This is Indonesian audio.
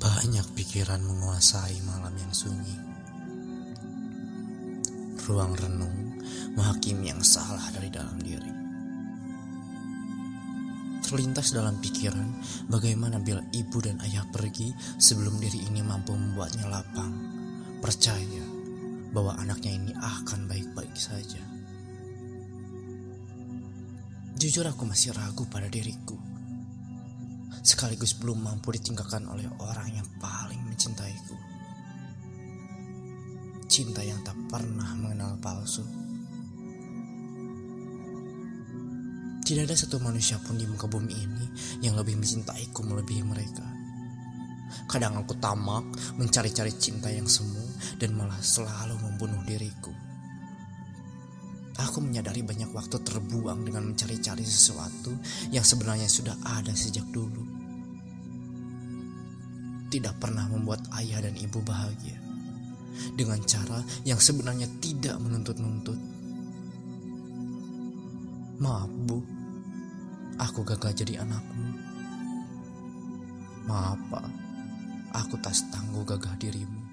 Banyak pikiran menguasai malam yang sunyi. Ruang renung menghakimi yang salah dari dalam diri. Terlintas dalam pikiran bagaimana bila ibu dan ayah pergi sebelum diri ini mampu membuatnya lapang. Percaya bahwa anaknya ini akan baik-baik saja. Jujur aku masih ragu pada diriku sekaligus belum mampu ditinggalkan oleh orang yang paling mencintaiku. Cinta yang tak pernah mengenal palsu. Tidak ada satu manusia pun di muka bumi ini yang lebih mencintaiku melebihi mereka. Kadang aku tamak mencari-cari cinta yang semu dan malah selalu membunuh diriku. Aku menyadari banyak waktu terbuang dengan mencari-cari sesuatu yang sebenarnya sudah ada sejak dulu. Tidak pernah membuat ayah dan ibu bahagia dengan cara yang sebenarnya tidak menuntut-nuntut. Maaf, Bu. Aku gagal jadi anakmu. Maaf, Pak. Aku tak setangguh gagah dirimu.